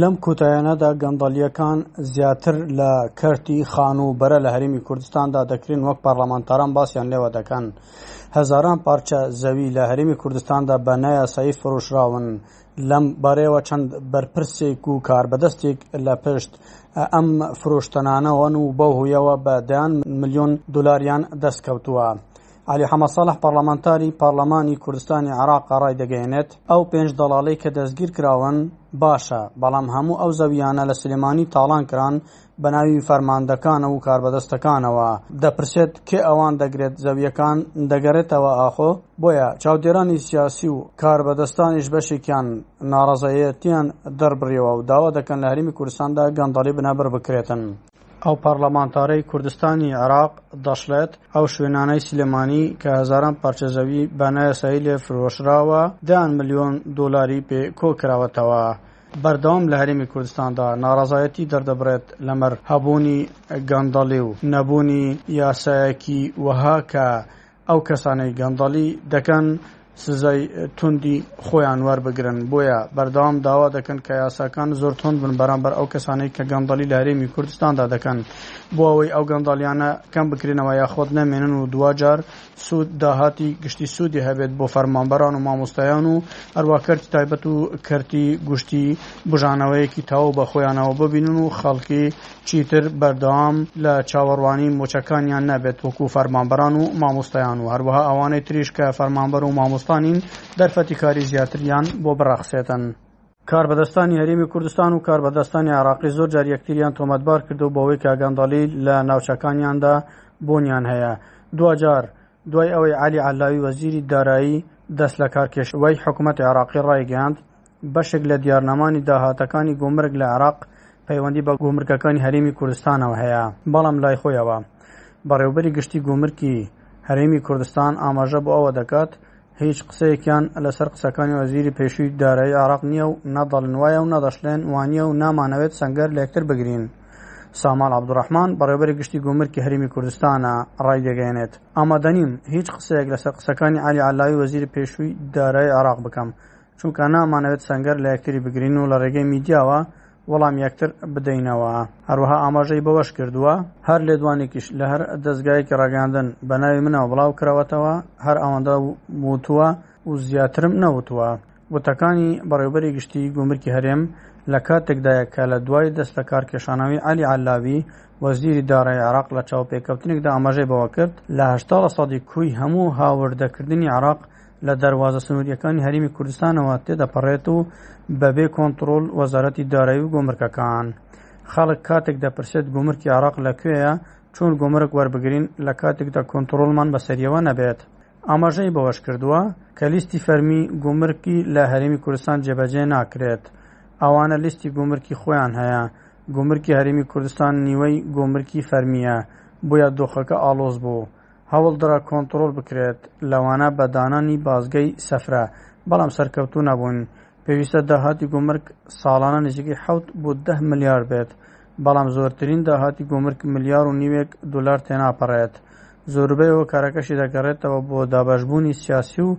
لەم کۆتایانەدا گەندەڵییەکان زیاتر لە کەرتی خان و بەرە لە هەرێمی کوردستاندا دەکرێن وەک پەرلەمانتاران باسییان لێوە دەکەن هەزاران پارچە زەوی لە هەرێمی کوردستاندا بە نایاسایی فرۆشراون لەم بارەیەوە چەند بەرپرسێک و کاربەدەستێک لە پشت ئەم فرۆشتنانەوەن و بەو هویەوە بە دەیان ملیۆن دلاریان دەستکەوتووە. علی حەمە ساڵح پەرلەمانتاری پەرلەمانی کوردستانی عراق ڕای دەگەێنێت ئەو پێنج دەڵاڵەی کە دەستگیر کراون باشە بەڵام هەموو ئەو زەویانە لە سلێمانی تاڵان کران بەناوی فەرماندەکان و کاربەدەستەکانەوە دەپرسێت کێ ئەوان دەگرێت زەویەکان دەگەرێتەوە ئاخۆ؟ بۆیە چاودێرانی سیاسی و کاربەدەستانیش بەشێکیان ناڕەزایەتیان دەربڕیەوە و داوا دەکەن لە هەرێمی کوردستاندا گەندەڵی بنەبڕ بکرێتن. ئەو پەڕلەمانتارەی کوردستانی عێراق دەشڵێت ئەو شوێنانەی سلێمانی کە هەزاران پارچە زەوی بە نایاسایی لێ فرۆشراوە، دەیان ملیۆن دۆلاری پێ کۆکراوەتەوە. بەردەوام لە هەرێمی کوردستاندا ناڕەزایەتی دەردەبڕێت لەمەر هەبوونی گەندەڵی و نەبوونی یاسایەکی وەها کە ئەو کەسانەی گەندەڵی دەکەن سزای توندی خۆیان وەربگرن، بۆیە بەردەوام داوا دەکەن کە یاساکان زۆر توند بن بەرامبەر ئەو کەسانەی کە گەندەڵی لە هەرێمی کوردستاندا دەکەن بۆ ئەوەی ئەو گەندەڵیانە کەم بکرێنەوە یاخۆد نەمێنن و دواجار سوود، داهاتی گشتی سوودی هەبێت بۆ فەرمانبەران و مامۆستایان و هەروا کەرتی تایبەت و کەرتی گشتی بوژانەوەیەکی تەواو بە خۆیانەوە ببینن و خەڵکی چیتر بەردەوام لە چاوەڕوانی مووچەکانیان نەبێت وەکو فەرمانبەران و مامۆستایان و هەروەها ئەوانەی تریش کە فەرمانبەر و مامۆستا نین دەرفەتی کاری زیاتریان بۆ بڕەخسێتن. کاربەدەستانی هەرێمی کوردستان و کاربەدەستانی عێراقی زۆر جار یەکتریان تۆمەتبار کردو بەوەی کە گەندەڵی لە ناوچەکانیاندا بوونیان هەیە دواجار دوای ئەوەی عەلی عەلاوی وەزیری دارایی دەست لە کار کێشا وەی حکومەتی عێراقی ڕایگەیاند بەشێک لە دیارنەمانی داهاتەکانی گومرگ لە عێراق پەیوەندی بە گومرگەکانی هەرێمی کوردستانەوە هەیە بەڵام لای خۆیەوە بەڕێوبەری گشتی گومرکی هەرێمی کوردستان ئاماژە بۆ ئەوە دەکات هیچ قسەیەکیان لەسەر قسەکانی وەزیری پێشووی دارایی عێراق نییە و نە دەڵێن وایە و نە دەشڵێن وانییە و نامانەوێت سەنگەر لە یەکتر بگرین. ساماڵ عەبدوڕەحمان، بەڕێوەبەری گشتی گومرکی هەرێمی کوردستان ڕایدەگەیەنێت، ئامادە نیم هیچ قسەیەک لەسەر قسەکانی عەلی عەللاوی وەزیری پێشووی دارایی عێراق بکەم، چونکە نامانەوێت سەنگەر لە یەکتری بگرین و لە ڕێگەی میدیاوە وەڵام یەکتر بدەینەوە. هەروەها ئاماژەی بەوەشکردووە، هەر لێدوانێکیش لە هەر دەزگایەکی ڕاگەیاندن بە ناوی منەوە بڵاوکراوەتەوە هەر ئەوەندە وتووە و زیاترم نەوتووە. وتەکانی بەڕێوبەری گشتیی گومرکی هەرێم لە کاتێکدایە کە لە دوای دەستلەکارکێشانەوەی عەلی عەللاوی وەزیری دارایی عێراق لە چاوپێکەوتنێکدا ئاماژەی بەوەکرد، لە هەشتا لە سەدی کوی هەموو هاوردەکردنی عێراق لە دەروازە سنوورییەکانی هەرێمی کوردستانەوە تێدەپەڕێت و بەبێ کۆنتڕۆڵ وەزارەتی دارایی و گۆمرکەکان خەڵک کاتێک دەپرسێت گۆمرکی عراق لە کوێیە چۆن گۆمرک وەربگرین لە کاتێکدا کۆنتڕۆڵمان بەسەریەوە نەبێت ئاماژەی بەوەش کردووە کە لیستی فەرمی گۆمرکی لە هەرێمی کوردستان جێبەجێ ناکرێت ئەوانە لیستی گۆمرکی خۆیان هەیە گۆمرکی هەرێمی کوردستان نیوەی گۆمرکی فەرمیە بۆیە دۆخەکە ئاڵۆز بوو هەوڵدرا کۆنتڕۆڵ بکرێت، لەوانە بە دانانی بازگەی سەفرە، بەڵام سەرکەوتوو نەبوون. پێویستە داهاتی گومرگ ساڵانە نزیکەی حەوت بۆ دە ملیار بێت، بەڵام زۆرترین داهاتی گومرگ ملیار و نیوێک دۆلار تێناپەڕێت. زۆربەی هۆکارەکەشی دەگەڕێتەوە بۆ دابەشبوونی سیاسی و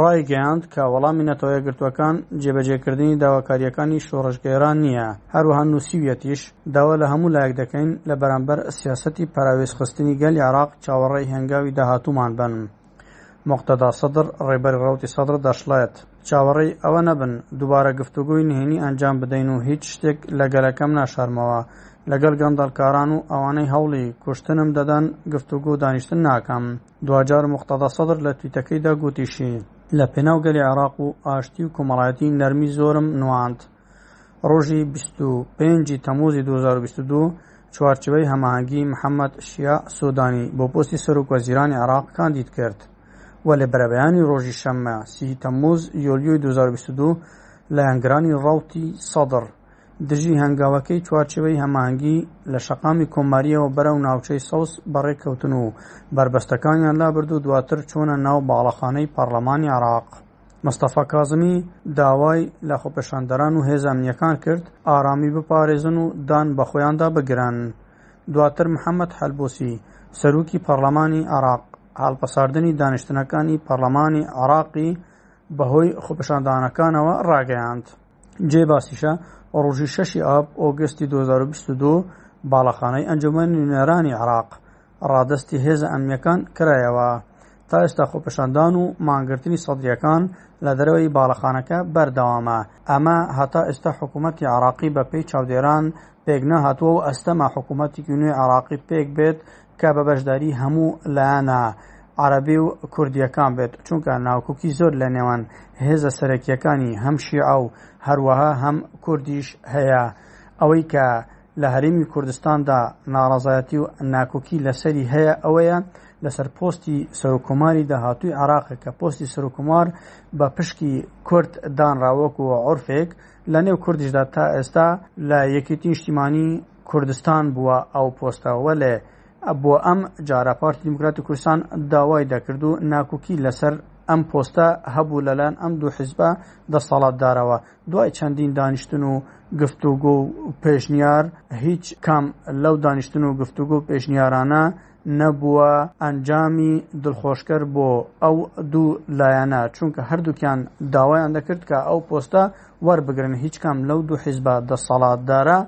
ڕایگەیاند کە وەڵامی نەتەوە یەکگرتووەکان جێبەجێکردنی داواکارییەکانی شۆڕشگێران نییە، هەروەها نووسیویەتیش، داوا لە هەموو لایەک دەکەین لە بەرامبەر سیاسەتی پەراوێزخستنی گەلی عێراق چاوەڕێی هەنگاوی داهاتوومان بن. موقتەدا سەدڕ، ڕێبەری ڕەوتی سەدڕ دەشڵێت، چاوەڕێی ئەوە نەبن دووبارە گفتوگۆی نهێنی ئەنجام بدەین و هیچ شتێک لە گەلەکەم ناشارمەوە، لەگەڵ گەندەڵکاران و ئەوانەی هەوڵی کوشتنم دەدەن گفتوگۆ و دانیشتن ناکەم. دواجار موقتەدا سەدر لە تویتەکەیدا گوتیشی، لەپێناو گەلی عێراق و ئاشتی و کۆمەڵایەتی نەرمی زۆرم نواند. ڕۆژی بیست و پێنج ی تەمووزی دوو هەزار و بیست و دوو، چوارچێوەی هەماهەنگی محەمەد شیاع سوودانی بۆ پۆستی سەرۆکوەزیرانی عێراق کاندید کرد و لە بەرەبەیانی ڕۆژی شەممە سی ی تەممووز، یۆلیۆی دوو هەزار و بیست و دوو، لایەنگرانی ڕەوتی سەدر، دژی هەنگاوەکەی چوارچێوەی هەماهەنگی لە شەقامی کۆمارییەوە بەرەو ناوچەی سەوز بەڕێ کەوتن و بەربەستەکانیان لابرد و دواتر چوونە ناو باڵەخانەی پەڕڵەمانی عێراق. مستەفا کازمی داوای لە خۆپێشاندەران و هێزە ئەمنییەکان کرد ئارامی بپارێزن و دان بە خۆیاندا بگرن. دواتر محەمەد حەلبوسی سەرۆکی پەڕڵەمانی عێراق هەڵپەساردنی دانیشتنەکانی پەڕڵەمانی عێراقی بەهۆی خۆپێشاندانەکانەوە ڕاگەیاند. جێی باسیشە ڕۆژی شەشی ئاب ئۆگستی 2022 باڵەخانەی ئەنجومەن نوێنەرانی عراق ڕادستی هێزە ئەمنیەکان کرایەوە تا ئێستا خۆپەشاندان و مانگرتنی سەدریەکان لە دەرەوەی باڵەخانەکە بەردەوامە ئەمە هەتا ئێستا حکوومەتتی عراقی بەپی چاودێران پێک نەهاتووە و ئەستەما حکوومەتێکی نوێ عراقی پێک بێت کە بە بەشداری هەموو لایەنە عەرەبی و کوردییەکان بێت، چونکە ناکۆکی زۆر لە نێوان هێزە سەرەکییەکانی هەم شیعە و هەروەها هەم کوردیش هەیە، ئەوەی کە لە هەرێمی کوردستاندا ناڕەزایەتی و ناکۆکی لەسەری هەیە ئەوەیە لەسەر پۆستی سەرۆککۆماری داهاتووی عێراق کە پۆستی سەرۆککۆمار بە پشکی کورد دانرا وەکو عورفێک لە نێو کوردیشدا تا ئێستا لە یەکێتی نیشتیمانی کوردستان بووە ئەو پۆستە وەلێ بۆ ئەم جارە پارتی دیموکراتی کوردستان داوای دەکرد و ناکوکی لەسەر ئەم پۆستە هەبوو لەلایەن ئەم دوو حیزبە دەسەڵاتدارەوە دوای چەندین دانیشتن و گفتوگۆ و پێشنیار هیچ کام لەو دانیشتن و گفتوگۆ و پێشنیارانە نەبووە ئەنجامی دڵخۆشکەر بۆ ئەو دوو لایەنە چونکە هەردووکیان داوایان دەکرد کە ئەو پۆستە وەربگرن هیچ کام لەو دوو حیزبە دەسەڵاتدارە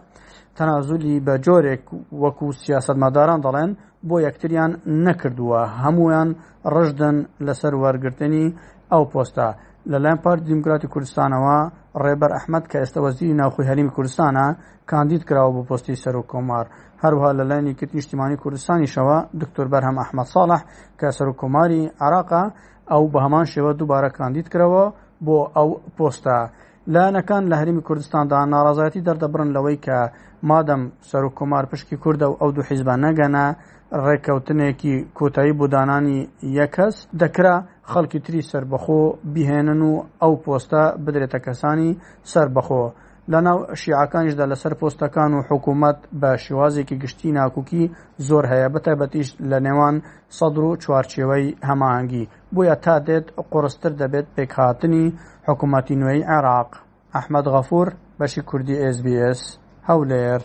تەنازولی بە جۆرێک وەکو سیاسەتمەداران دەڵێن بۆ یەکتریان نەکردووە هەمویان ڕژدن لەسەر وەرگرتنی ئەو پۆستە لەلایەن پارتی دیموکراتی کوردستانەوە ڕێبەر ئەحمد کە ئێستا وەزیری ناوخۆی هەرمی کوردستانە کاندید کراوە بۆ پۆستی سەر و کۆمار هەروها لەلایەن یەکێتی نیشتیمانی کوردستانیشەوە دکتۆر بەرهەم ئەحمد ساڵح کە سەر و کۆماری عراقە ئەو بە هەمان شێوە دووبارە کاندید کراوە بۆ ئەو پۆستە لایەنەکان لە هەرێمی کوردستاندا ناڕازایەتی دەردەبڕن لەوەی کە مادەم سەرۆک کۆمار پشکی کوردە و ئەو دوو حیزبە نەگەنە ڕێککەوتنێکی کۆتایی بۆ دانانی یەک کەس دەکرا خەڵکی تری سربەخۆ بهێنن و ئەو پۆستە بدرێتە کەسانی سربەخۆ لە ناو شیعەکانیشدا لەسەر پۆستەکان و حکوومەت بە شێوازێکی گشتی ناکوکی زۆر هەیە بەتایبەتیش لە نێوان سەدر و چوارچێوەی هەماهنگگی بۆیە تا دێت قوڕستر دەبێت پێکهاتنی حکومەتی نوێی عێراق. ئەحمەد غەفور بەشی کوردی SBS هەولێر.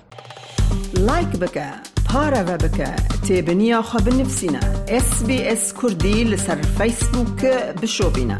لایک بکە پارەوە بکە تێبنیا خە بنفسینە SسBS کوردی لەسەر فیسبووک بشۆبینە.